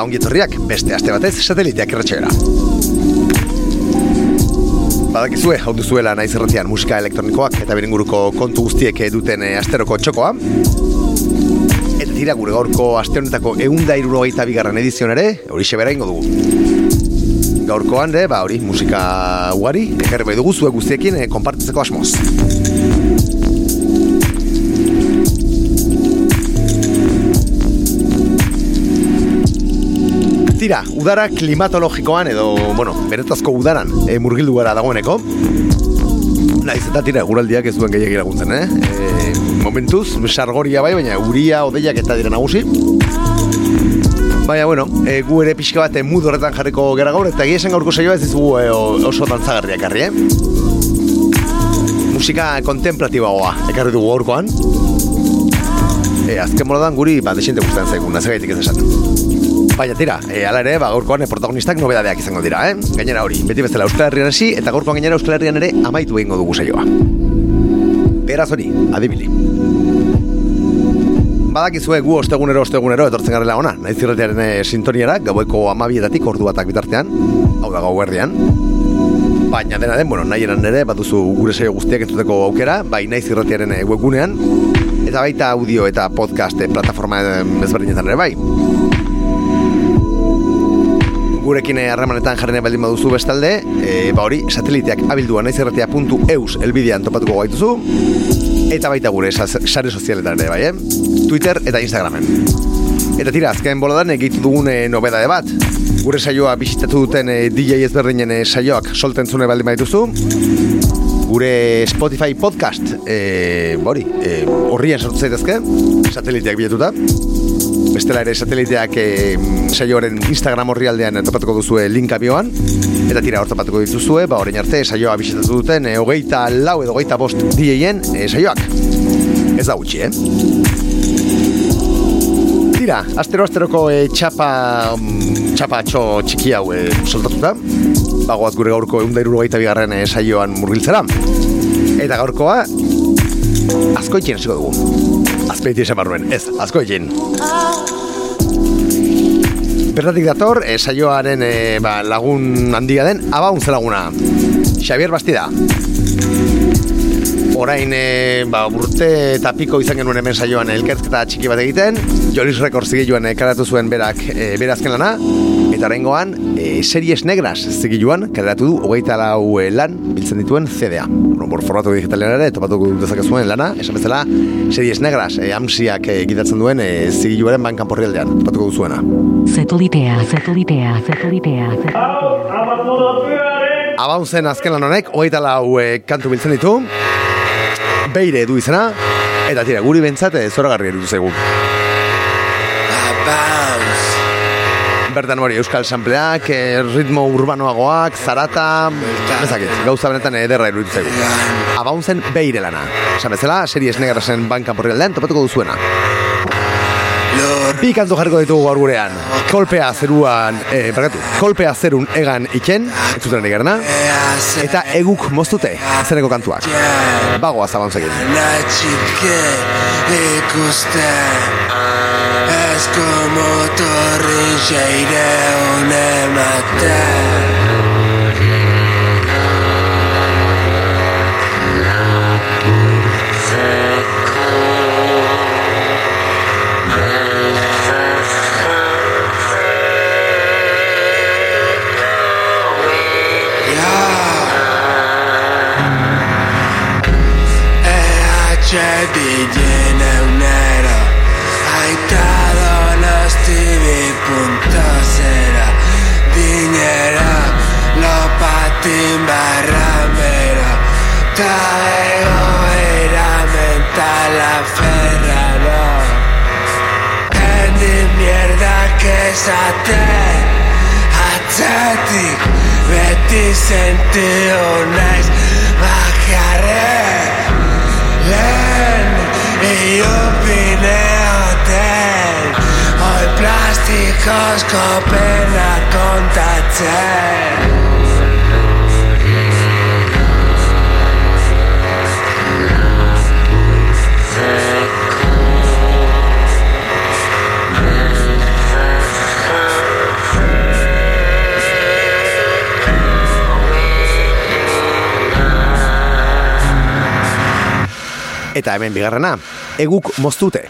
eta ongi etorriak beste aste batez sateliteak irratxeera. Badakizue, hau duzuela naiz erratian musika elektronikoak eta berenguruko kontu guztiek duten eh, asteroko txokoa. Eta tira gure gaurko aste honetako eunda irurogeita bigarren edizion ere, hori sebera ingo dugu. Gaurkoan, de, ba, hori, musika ugari, ekarri bai dugu zuek guztiekin eh, konpartitzeko asmoz. Tira, udara klimatologikoan edo, bueno, benetazko udaran e, murgildu gara dagoeneko. Naiz eta tira, guraldiak ez duen gehiagir laguntzen, eh? E, momentuz, sargoria bai, baina uria, odeiak eta dira nagusi. Baina, bueno, e, gu ere pixka bat mudu horretan jarriko gara gaur, eta esan gaurko saioa ez dizugu e, oso dantzagarriak harri, eh? Musika kontemplatibagoa ekarri dugu gaurkoan. E, azken moradan guri, ba, desinte guztien zaigun, nazagaitik ez esaten. Baina tira, e, ala ere, ba, gaurkoan e, protagonistak nobedadeak izango dira, eh? Gainera hori, beti bezala Euskal Herrian hasi eta gaurkoan gainera Euskal Herrian ere amaitu egingo dugu saioa. Beraz hori, adibili. Badakizue gu ostegunero ostegunero etortzen garela ona, naiz irratiaren e, sintoniara, gaueko amabietatik ordu batak bitartean, hau da gau erdian. Baina dena den, bueno, nahi eran ere, baduzu gure saio guztiak entzuteko aukera, bai naiz irratiaren e, webgunean, eta baita audio eta podcast e, plataforma ezberdinetan ere bai gurekin harremanetan jarrene baldin baduzu bestalde, e, ba hori, sateliteak abilduan naizerratia.eus elbidean topatuko gaituzu, eta baita gure sare sozialetan ere bai, eh? Twitter eta Instagramen. Eta tira, azken boladan egitu dugun e, nobedade bat. Gure saioa bisitatu duten e, DJ ezberdinen e, saioak solten zune baldin badituzu. Gure Spotify podcast, e, bori, e, horrien sortu sateliteak biletuta bestela ere sateliteak e, saioaren Instagram horri aldean topatuko duzue linka bioan, eta tira hor topatuko dituzue, ba orain arte saioa bisitatu duten e, hogeita lau edo hogeita bost dieien e, saioak. Ez da gutxi, eh? Tira, astero-asteroko e, txapa, um, txapa txo txiki hau e, soltatuta, bagoaz gure gaurko egun da bigarren e, saioan murgiltzera. Eta gaurkoa, askoitxen esiko dugu. Azpeiti esan barruen, ez, askoitxen. Bertatik dator, e, saioaren e, ba, lagun handia den, abaun laguna. Xavier Bastida. Orain, e, ba, urte eta piko izan genuen hemen saioan elkertzketa txiki bat egiten. Joris Rekords zigiluan e, karatu zuen berak e, berazken lana. Eta horrengoan, e, series negras zigiluan karatu du hogeita lau e, lan biltzen dituen CDA. Bueno, por formato digitalean ere, topatuko dezake zuen lana, esan bezala, series negras, e, amsiak e, gidatzen duen e, zigiluaren bankan porri aldean, topatuko duzuena. Zetolitea, zetolitea, zetolitea, Abaun zen azken lan honek, hogeita lau e, kantu biltzen ditu, beire du izena, eta tira, guri bentsate zoragarri erudu zegu. Bertan hori euskal sampleak, e, ritmo urbanoagoak, zarata, ezakit, gauza benetan ederra eruditu zegu. Abaun zen beire lana. Esan bezala, series negarrasen bankan porri aldean, topatuko duzuena. Bi kantu jarriko ditugu gaur gurean. Kolpea zeruan, eh, bergatu, kolpea zerun egan iken, ez zuten egarna, eta eguk moztute, zeneko kantuak. Bagoa zaban zegin. Ez como torrin xeire Ta egoera mentala ferraro Endi mierda esaten Atzetik beti sentiu naiz Bakarren. Lehen Iopineoten Hoi plastikozko pena kontatzen Eta hemen bigarrena, eguk moztute.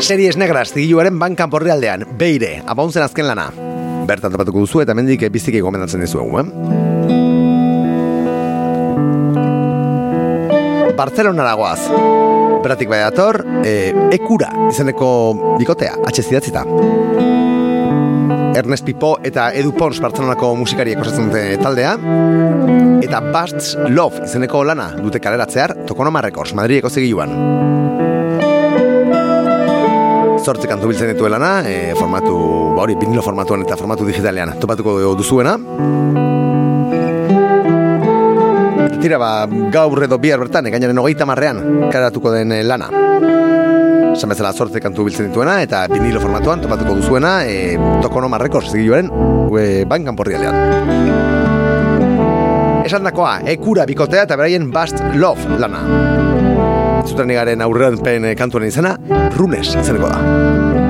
Series Negras zigiluaren bankan porrealdean, beire, abauntzen azken lana. Bertan topatuko duzu eta mendik biziki gomendatzen dizuegu, eh? Barcelona goaz. Beratik bai dator, e, ekura izeneko bikotea, atxe zidatzita. Ernest Pipo eta Edu Pons Barcelonako musikariek osatzen dute taldea. Eta Basts Love izeneko lana dute kaleratzear Tokonoma Records, Madrideko zigiluan. Zortzi kantu biltzen ditu lana, e, formatu, ba hori, vinilo formatuan eta formatu digitalean topatuko duzuena. Tira, ba, gaur edo bihar bertan, egainaren hogeita marrean, karatuko den eh, lana. Esan bezala zortzi kantu biltzen dituena, eta vinilo formatuan topatuko duzuena, e, Tokonoma Records zigiluaren e, bankan porrialean. Esan dakoa, ekura bikotea eta beraien Bast Love lana. Zuten garen aurrean pen kantuaren izena, Runes izeneko da.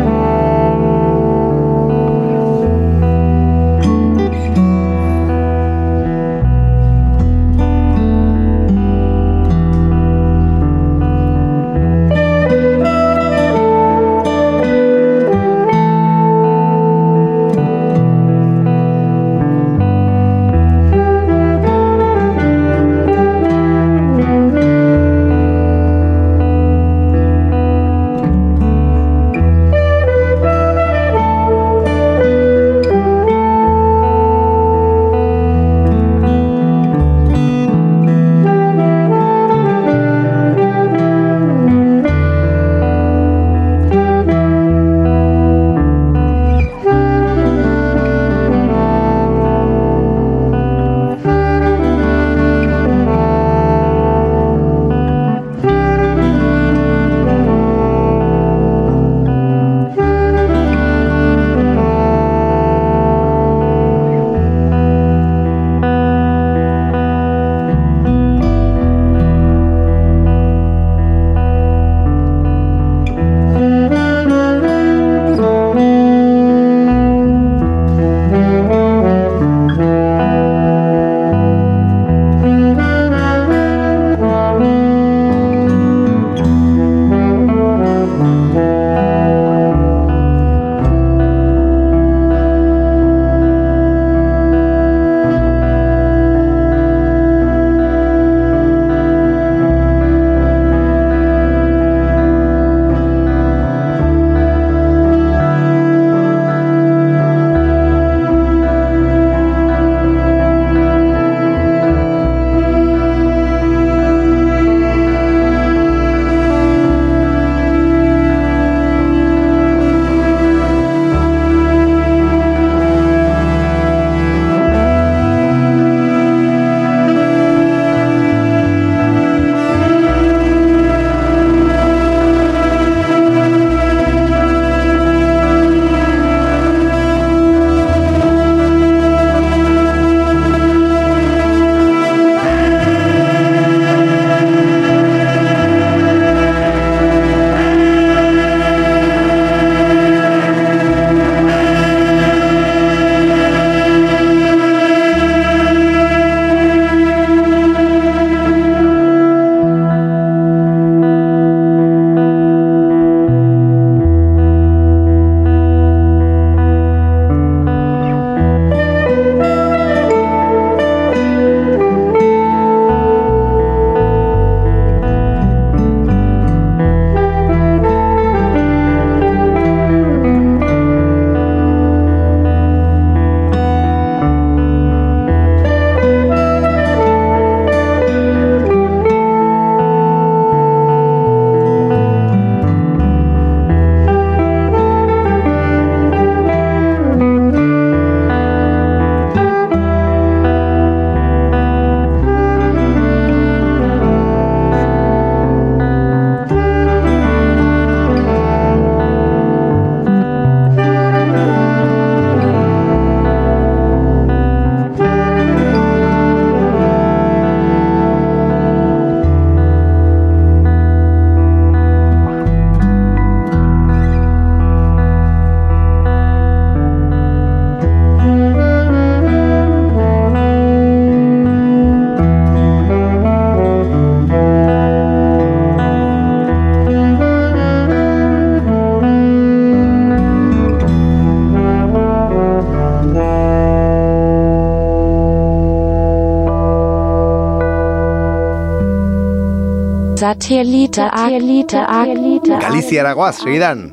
Galiziara goaz, segidan.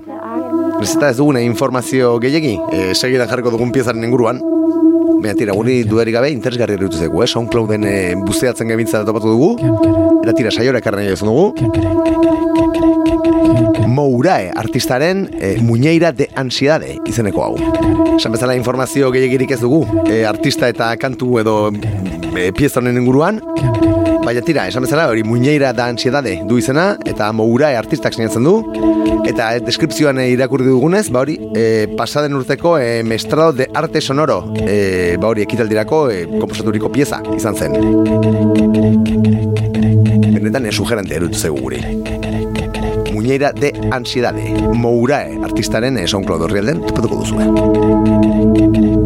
Ez eta ez dugune informazio gehiagi, e, segidan jarriko dugun piezaren inguruan. Baina tira, guri dudarik gabe interesgarri erritu zegu, eh? Soundclouden e, busteatzen gabintza topatu dugu. Eta tira, saiora ekarren nahi dugu. Mourae artistaren e, Muñeira de Ansiedade izeneko hau. Esan bezala informazio gehiagirik ez dugu, e, artista eta kantu edo e, pieza honen inguruan. Baina tira, esan bezala hori Muñeira da Ansiedade du izena, eta Mourae artistak sinatzen du. Eta e, deskripzioan e, irakurri dugunez, ba hori, e, pasaden urteko e, mestrado de arte sonoro, e, ba hori ekitaldirako e, komposaturiko pieza izan zen. Benetan, e, sugerante erutu zegu guri. Muñeira de Ansiedade, Mourae artistaren e, SoundCloud horri alden, topatuko duzu.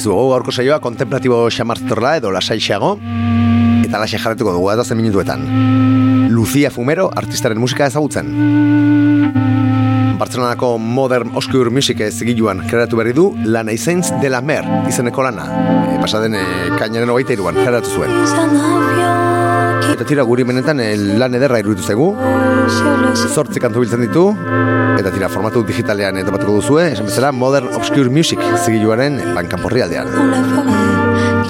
Dizu, hau gaurko saioa kontemplatibo xamartzorla edo lasaixeago, eta laxe jarretuko dugu datozen minutuetan. Lucia Fumero, artistaren musika ezagutzen. Bartzelonako Modern Obscure Music zigiluan kreatu berri du La Naizens de la Mer izeneko lana. E, pasaden e, kainaren hogeita iruan kreatu zuen. Eta tira guri benetan e, lan ederra iruditu zaigu, zortzi kantu biltzen ditu, eta tira formatu digitalean topatuko duzue, esan bezala Modern Obscure Music zigiluaren bankanporri aldean.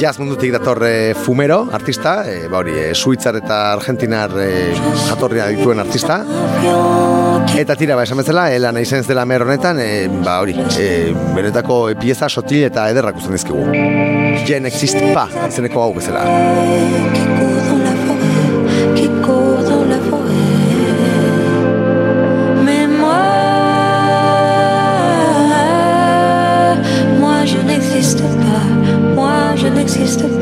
Jazz mundutik dator e, Fumero, artista, e, ba hori, e, Suitzar eta Argentinar e, jatorria dituen artista. Eta tira, ba, esan bezala, elan aizenz dela mer honetan, e, ba hori, e, benetako e, pieza sotil eta ederrak usten dizkigu. Je n'exist pa, izeneko hau bezala. existe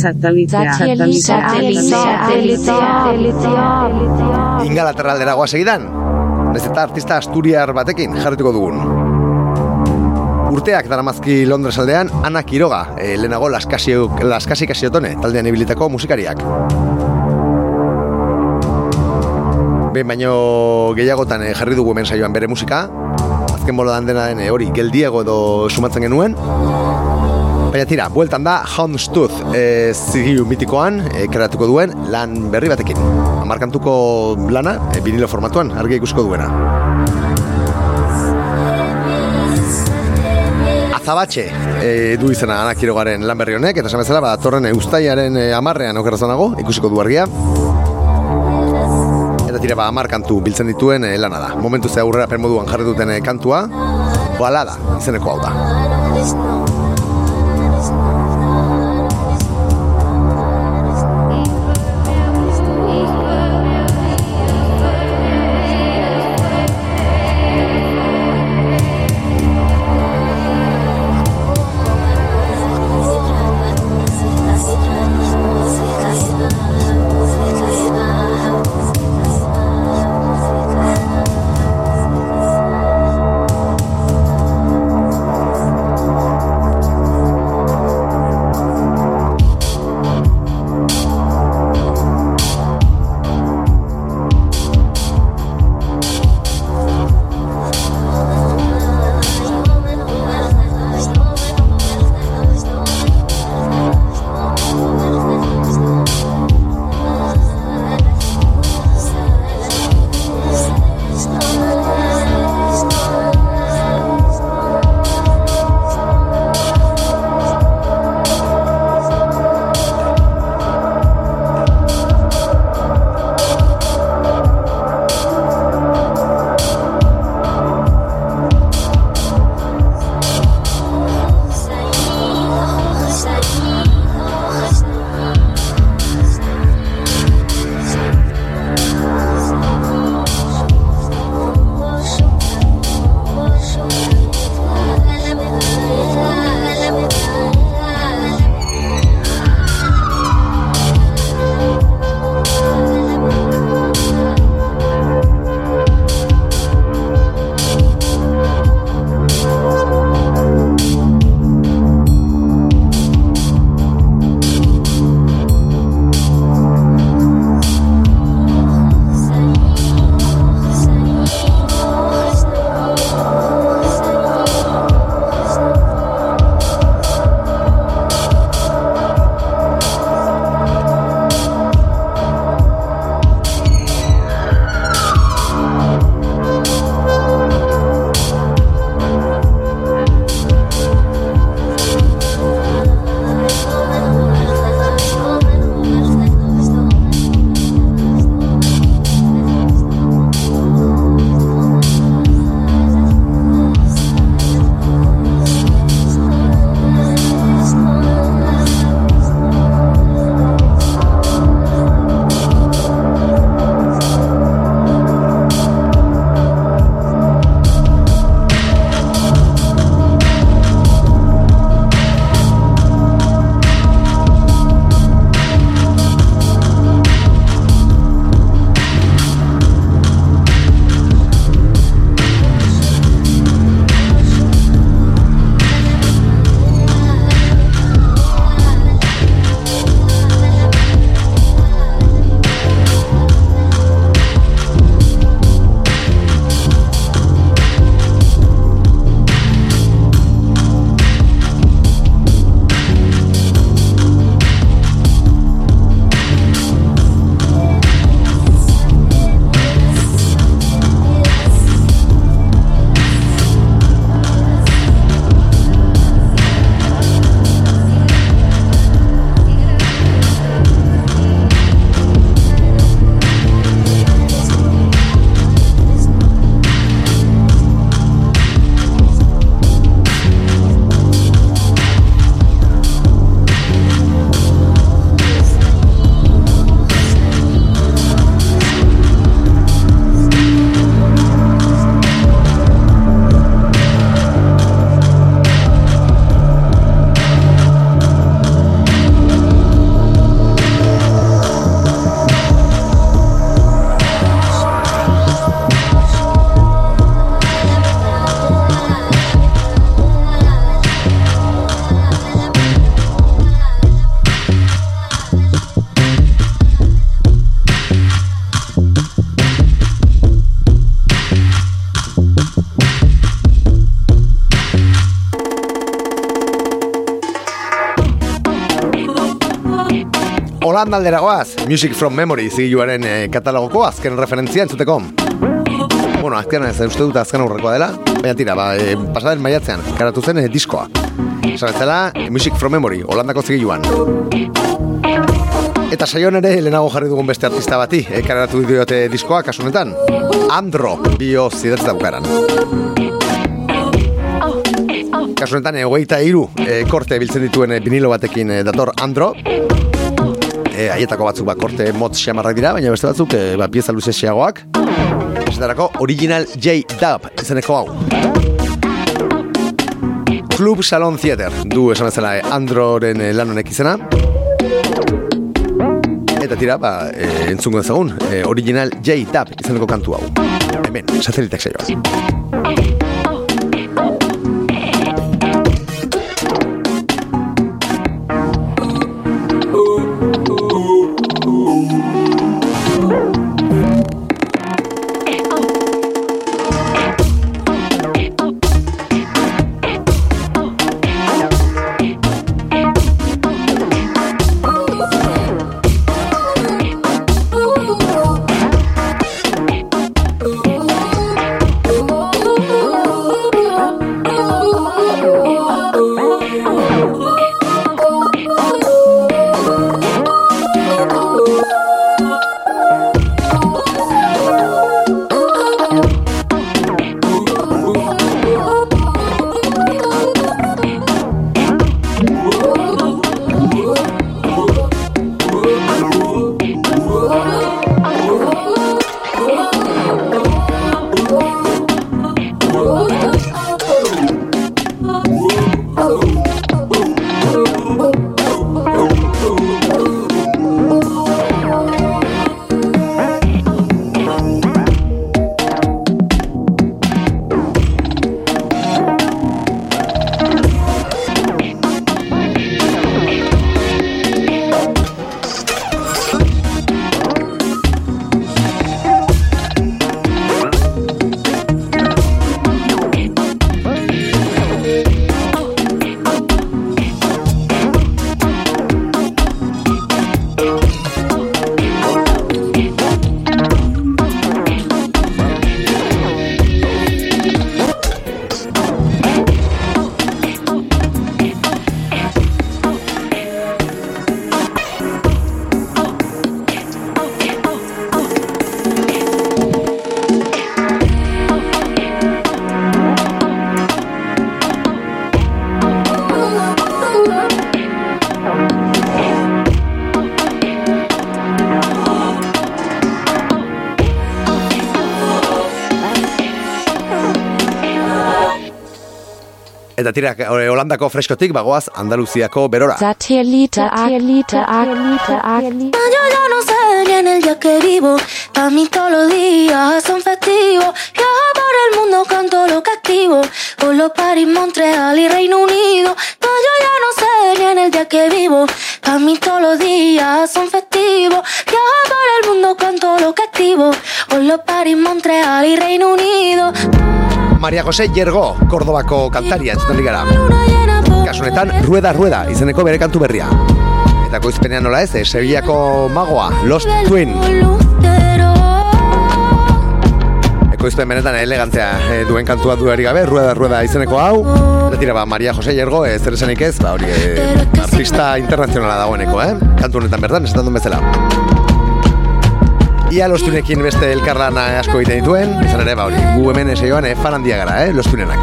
Satelitea. Ingalaterra aldera goaz egidan. Ez eta artista asturiar batekin jarrituko dugun. Urteak daramazki Londres aldean Ana Quiroga, e, lehenago laskasio, laskasi kasiotone, taldean ibilitako musikariak. Behin baino gehiagotan eh, jarri dugu hemen saioan bere musika, azken bolo dena den eh, hori geldiego edo sumatzen genuen, Baina tira, bueltan da Houndstooth e, zigilu mitikoan e, kreatuko duen lan berri batekin. Amarkantuko lana, e, vinilo formatuan, argi ikusko duena. Azabatxe e, du izena anakirogaren lan berri honek, eta esan bezala, ba, torren e, ustaiaren e, amarrean okerrazonago, ikusiko du argia. Eta tira, ba, amar kantu biltzen dituen e, lana da. Momentu ze aurrera permoduan jarri duten e, kantua, balada izeneko hau da. Holanda aldera goaz, Music from Memory zigiluaren eh, katalogoko azken referentzia entzuteko. Bueno, azkenan ez uste dut azken aurrekoa dela, baina tira, ba, e, pasaden maiatzean, karatu zen eh, diskoa. Esan ez Music from Memory, Holandako zigiluan. Eta saion ere, lehenago jarri dugun beste artista bati, eh, karatu diote diskoa, kasunetan. Andro, bio zidatz daukaran. Kasunetan, egoita iru e, korte biltzen dituen vinilo batekin dator Andro. E, aietako batzuk ba, korte motz xamarrak dira, baina beste batzuk e, ba, pieza luze xeagoak. Esatarako, Original J Dub izeneko hau. Club Salon Theater du esan bezala eh, Androren lan honek izena. Eta tira, ba, e, entzungo ezagun, e, Original J Dub izeneko kantu hau. Hemen, satelitek saioa. Eta tira, eh, Holandako freskotik bagoaz Andaluziako berora. Satellite, satellite, satellite. Yo ya no sé ni en el día que vivo. Pa' mí todos los días son festivos. Viajo por el mundo, canto lo que activo. Por los París, Montreal y Reino Unido. No, yo ya no sé ni en el día que vivo. Pa' mí todos los días son festivos. Viajo por el mundo, canto lo que activo. Por los París, Montreal y Reino Unido. Maria José Yergo, Kordobako kantaria entzuten por Kasunetan, Rueda Rueda izeneko bere kantu berria. Eta goizpenean nola ez, eh, Sevillako magoa, Lost Twin. Ekoizpen benetan elegantzea eh, duen kantua duari gabe, Rueda Rueda izeneko hau. Eta tira, ba, Maria José Yergo, ez zer esanik ez, ba, hori, eh, artista internazionala dagoeneko, eh? Kantu honetan bertan, esaten duen bezala. Ia lostunekin beste elkarlana asko egiten dituen, izan ere, ba, hori, gu hemen eseioan, eh, fan handia gara, eh, lostunenak.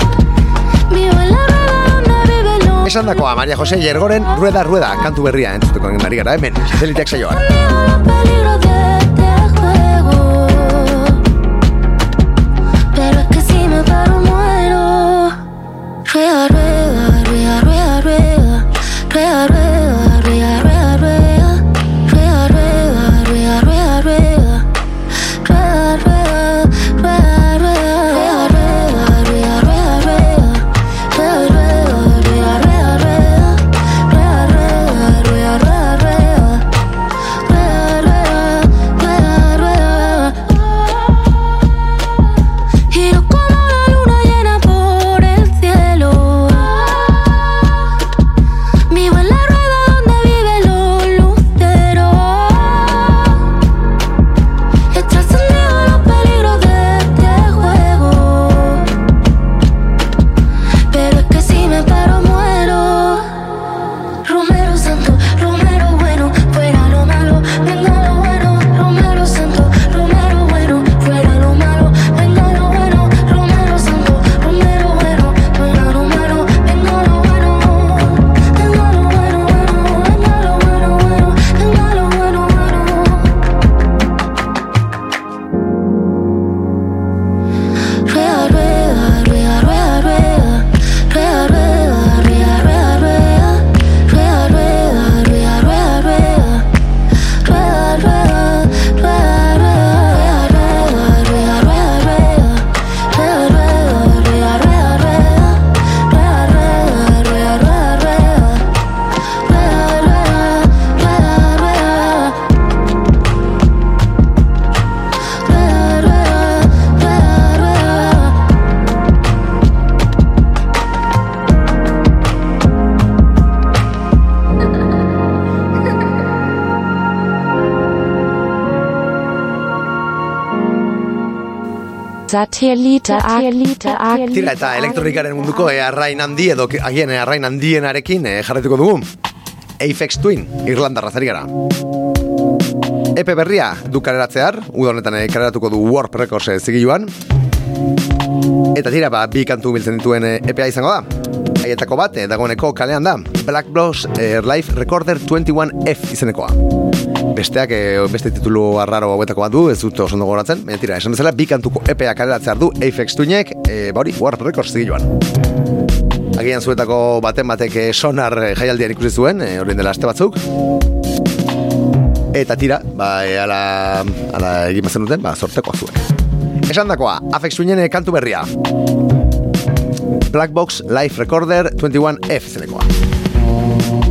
Esan dakoa, Maria José Yergoren, Rueda Rueda, kantu berria entzuteko egin ari gara, hemen, zeliteak juego. Pero es que si me paro Satellite, Satellite, Tira eta elektronikaren munduko e, arrain handi edo ke- agian e, arrain handienarekin e, jarretuko dugu. Aphex Twin, Irlandarra zari gara. Epe berria du kaleratzear, uda honetan e, kaleratuko du Warp Records e, zigiluan. Eta tira, ba, bi kantu biltzen dituen e, EPA izango da. Haietako bat, e, dagoeneko kalean da. Black Bloss e, Live Recorder 21F izenekoa. Besteak, e, beste titulu arraro hauetako bat du, ez dut oso ondo gogoratzen. Baina tira, esan bezala, bi kantuko EPA kaleratzear du Aphex Twinek, e, ba hori, Warp Records zigiluan. Agian zuetako baten batek eh, sonar eh, jaialdian ikusi zuen, e, horien dela aste batzuk. Eta tira, ba, e, ala, ala egin bazen duten, ba, sorteko zuen. Esan dakoa, eh, kantu berria. Black Box Live Recorder 21F zenekoa.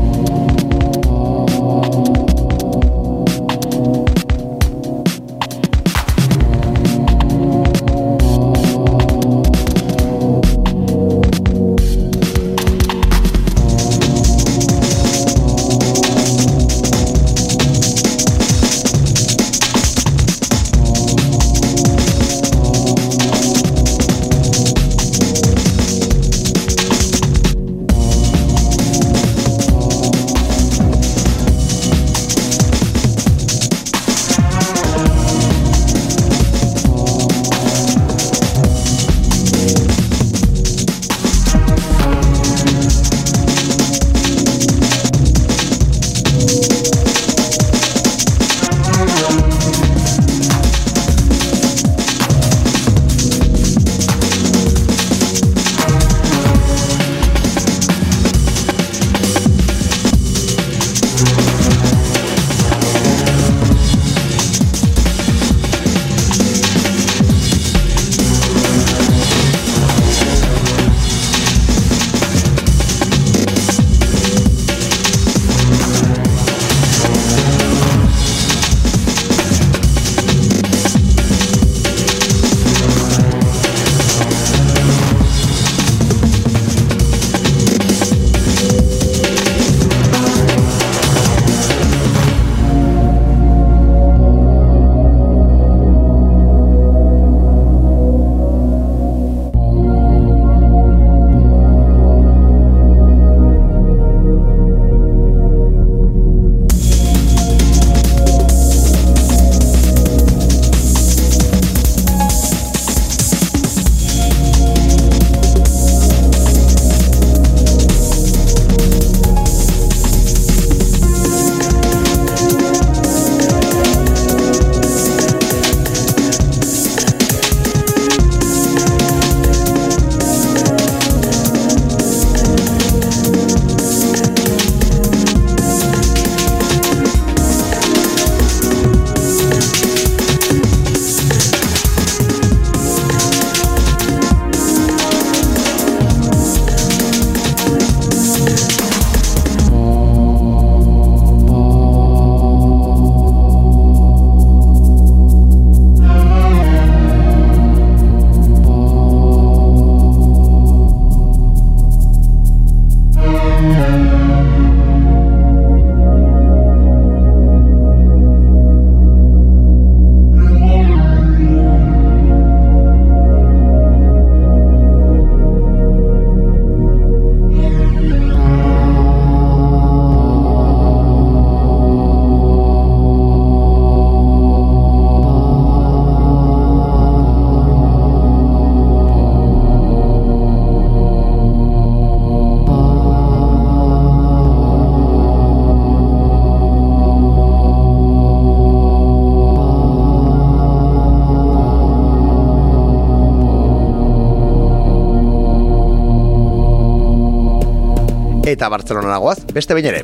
Eta Bartzelona nagoaz, beste behin ere.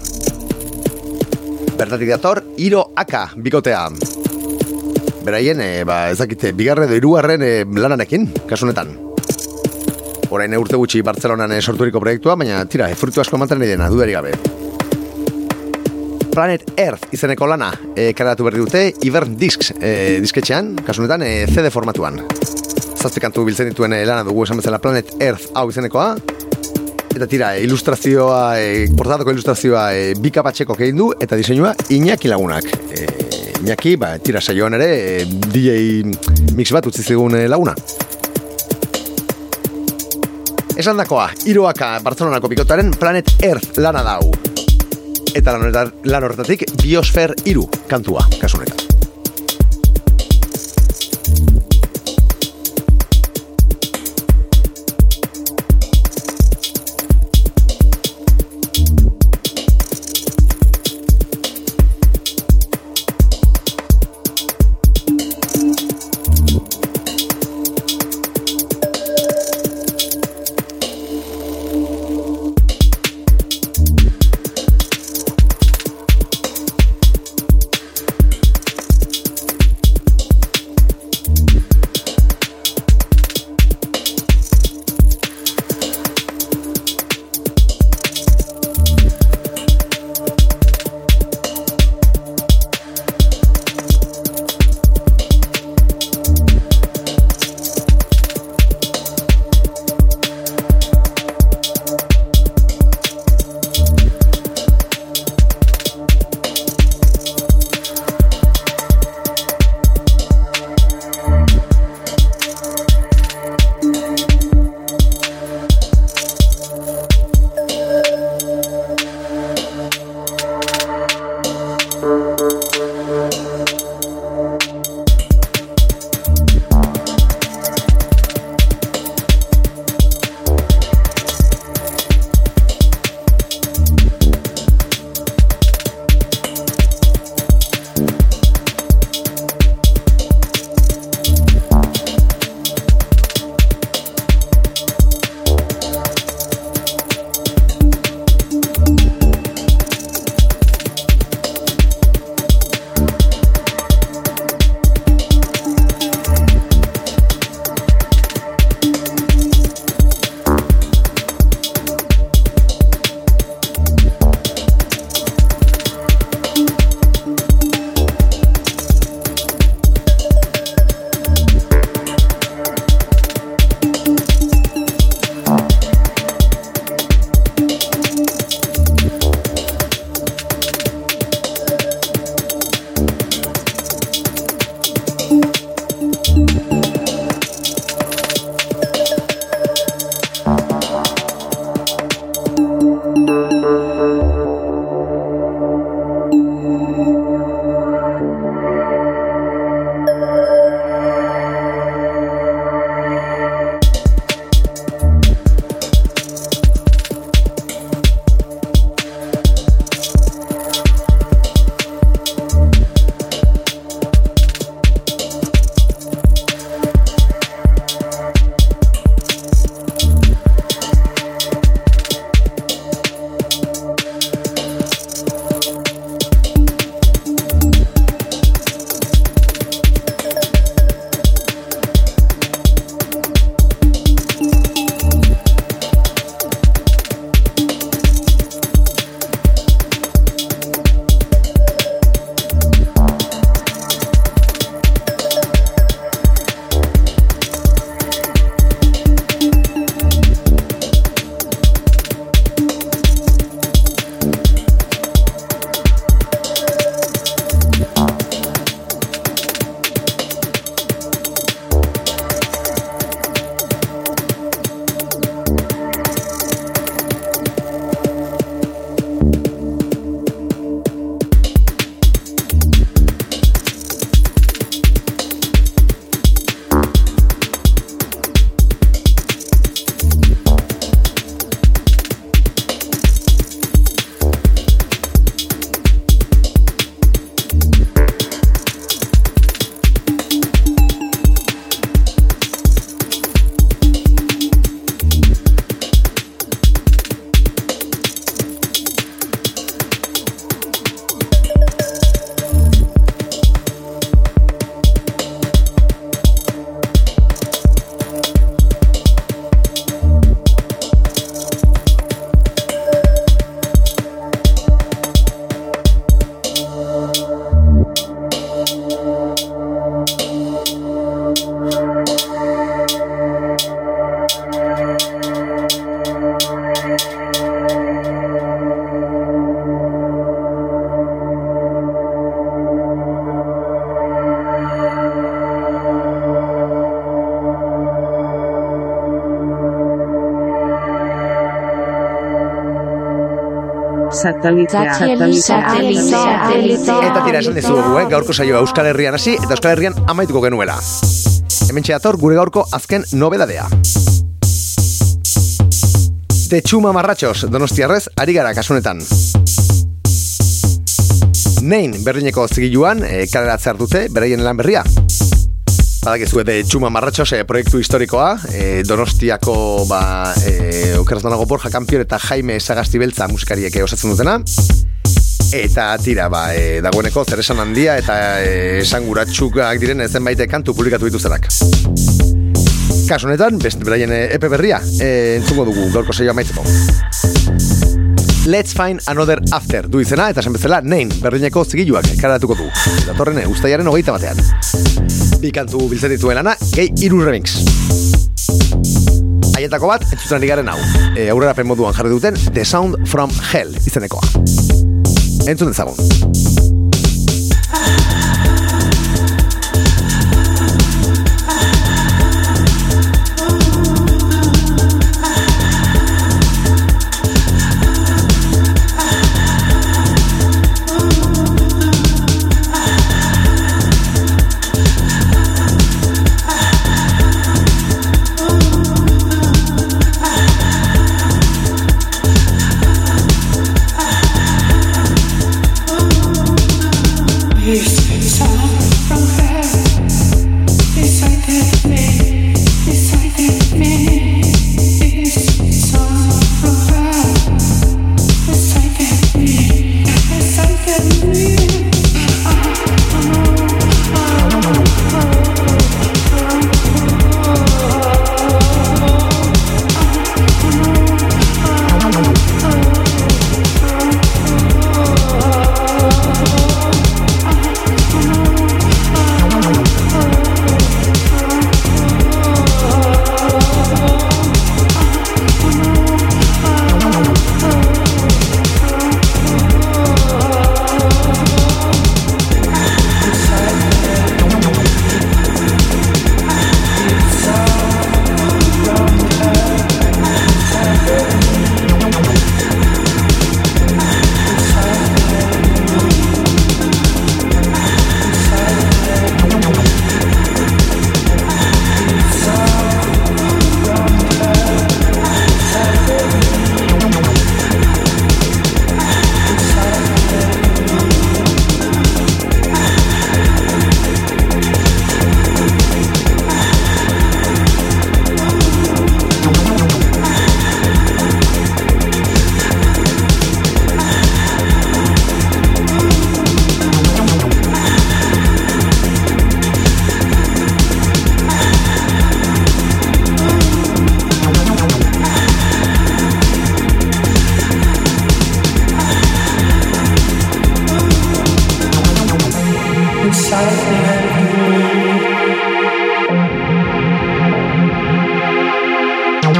Bertatik dator, Iro Aka bikotea. Beraien, e, ba, ezakite, bigarre edo hirugarren e, lananekin, kasunetan. Orain urte gutxi Bartzelonan e, sorturiko proiektua, baina tira, e, frutu asko ematen nahi dena, dudari gabe. Planet Earth izeneko lana e, karatu berri dute Ivern Discs e, disketxean, kasunetan e, CD formatuan. Zazpi kantu biltzen dituen lana dugu esan bezala Planet Earth hau izenekoa, Eta tira, ilustrazioa, eh, e, portatako ilustrazioa eh, e, Bika Patxekok du, eta diseinua Iñaki lagunak. E, Iñaki, ba, tira saioan ere, e, DJ mix bat utzi zigun laguna. Esan dakoa, iroaka Bartzelonako pikotaren Planet Earth lana dau. Eta lan, horretatik Biosfer iru kantua, kasunetan. Satelitea. Eta tira esan dizugu, eh? gaurko saioa Euskal Herrian hasi eta Euskal Herrian amaituko genuela. Hemen txeator gure gaurko azken nobedadea. Tetxuma marratxos, donostiarrez, ari gara kasunetan. Nein berlineko zigiluan, e, kaleratzea dute, beraien lan berria. Badakizu de Txuma Marratxos e, proiektu historikoa, e, Donostiako ba, e, okeraz danago Borja Kampion eta Jaime Sagasti Beltza musikariek osatzen dutena. Eta tira, ba, e, dagoeneko zer esan handia eta e, esan guratxukak diren zenbait kantu publikatu dituztenak. Kasu honetan, beste beraien epe berria, e, entzungo dugu gaurko saioa maitzeko. Let's find another after du izena eta esan bezala nein berdineko zigiluak karatuko du. Datorren ustaiaren hogeita batean. Bi kantu biltzen dituen lana, gehi iru remix. Aietako bat, entzutan garen hau. E, aurrera moduan jarri duten The Sound from Hell izenekoa. Entzun dezagun.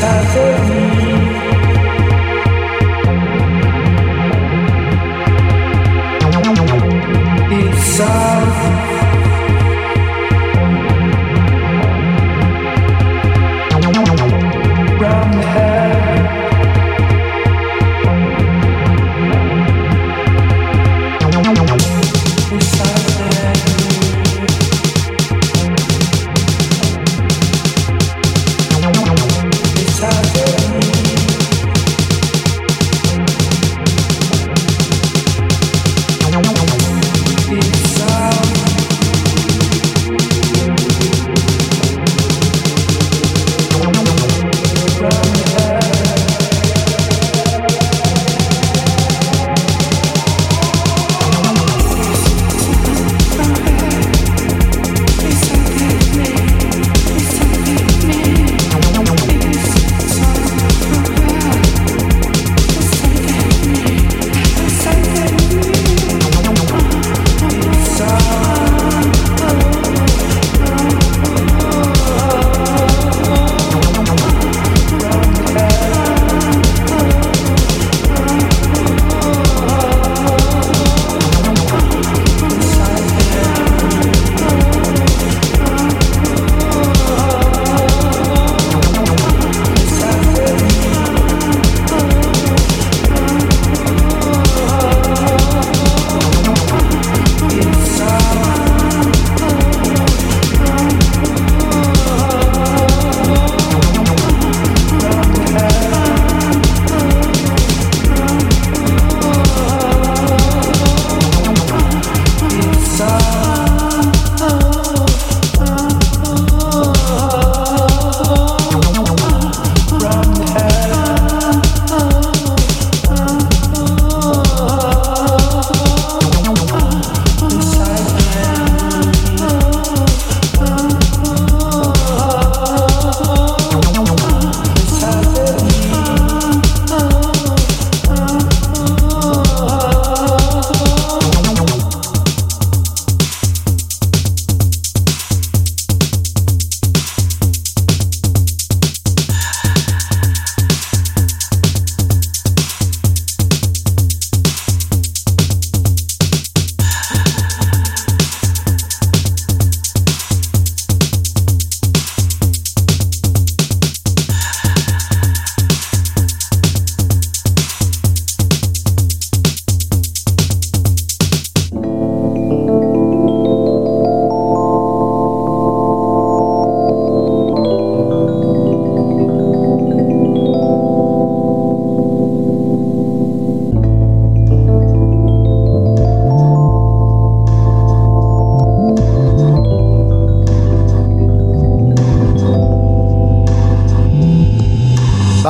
time for me.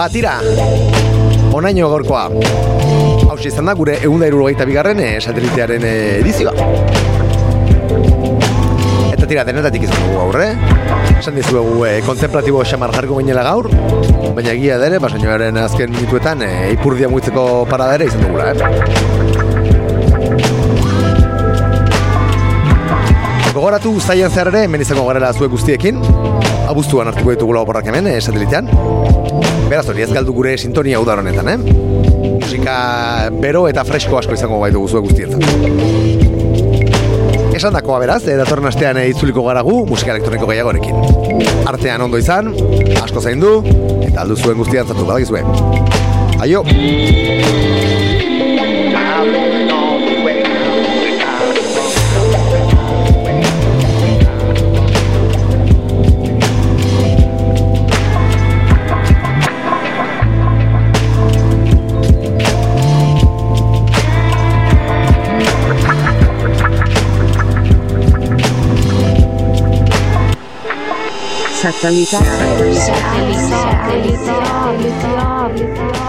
Ba, tira, onaino gorkoa. Hau izan da gure egun da bigarren eh, satelitearen eh, edizioa. Eta tira, denetatik izan dugu gaur, eh? Esan dizuegu eh, kontemplatibo xamar jarko gainela gaur, baina egia dere, basainoaren azken minutuetan eh, ipurdia muitzeko paradere izan dugula, eh? Gogoratu zaian zer ere, hemen izango garela zuek guztiekin. Abuztuan hartuko ditugula oporrak hemen, eh, satelitean. Beraz hori ez galdu gure sintonia udar honetan, eh? Musika bero eta fresko asko izango gaitu zuek guztientzat. Esan dakoa beraz, eh, datorren astean eh, itzuliko garagu musika elektroniko gehiagorekin. Artean ondo izan, asko zaindu, eta aldu zuen guztientzatu badakizue. Aio! Satellite. Satellite. Satellite. Satellite.